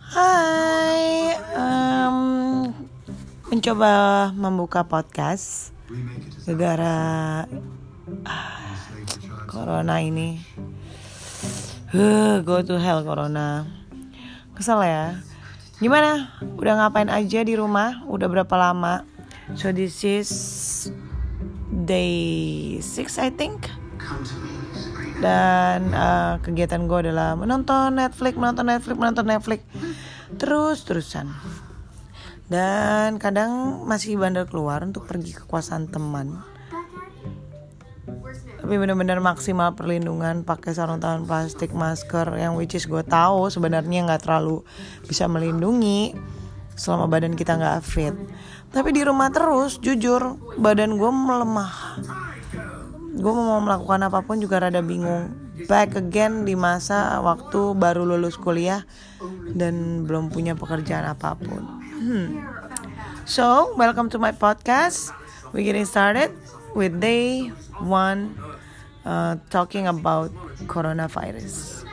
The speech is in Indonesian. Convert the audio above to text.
Hai, um, mencoba membuka podcast gara ah, corona ini. Huh, go to hell corona. Kesel ya. Gimana? Udah ngapain aja di rumah? Udah berapa lama? So this is day 6 I think dan uh, kegiatan gue adalah menonton Netflix, menonton Netflix, menonton Netflix terus terusan. Dan kadang masih bandel keluar untuk pergi ke kuasaan teman. Tapi benar-benar maksimal perlindungan pakai sarung tangan plastik, masker yang which is gue tahu sebenarnya nggak terlalu bisa melindungi selama badan kita nggak fit. Tapi di rumah terus, jujur badan gue melemah gue mau melakukan apa pun juga rada bingung. Back again di masa waktu baru lulus kuliah dan belum punya pekerjaan apa pun. Hmm. so welcome to my podcast. We getting started with day one uh, talking about coronavirus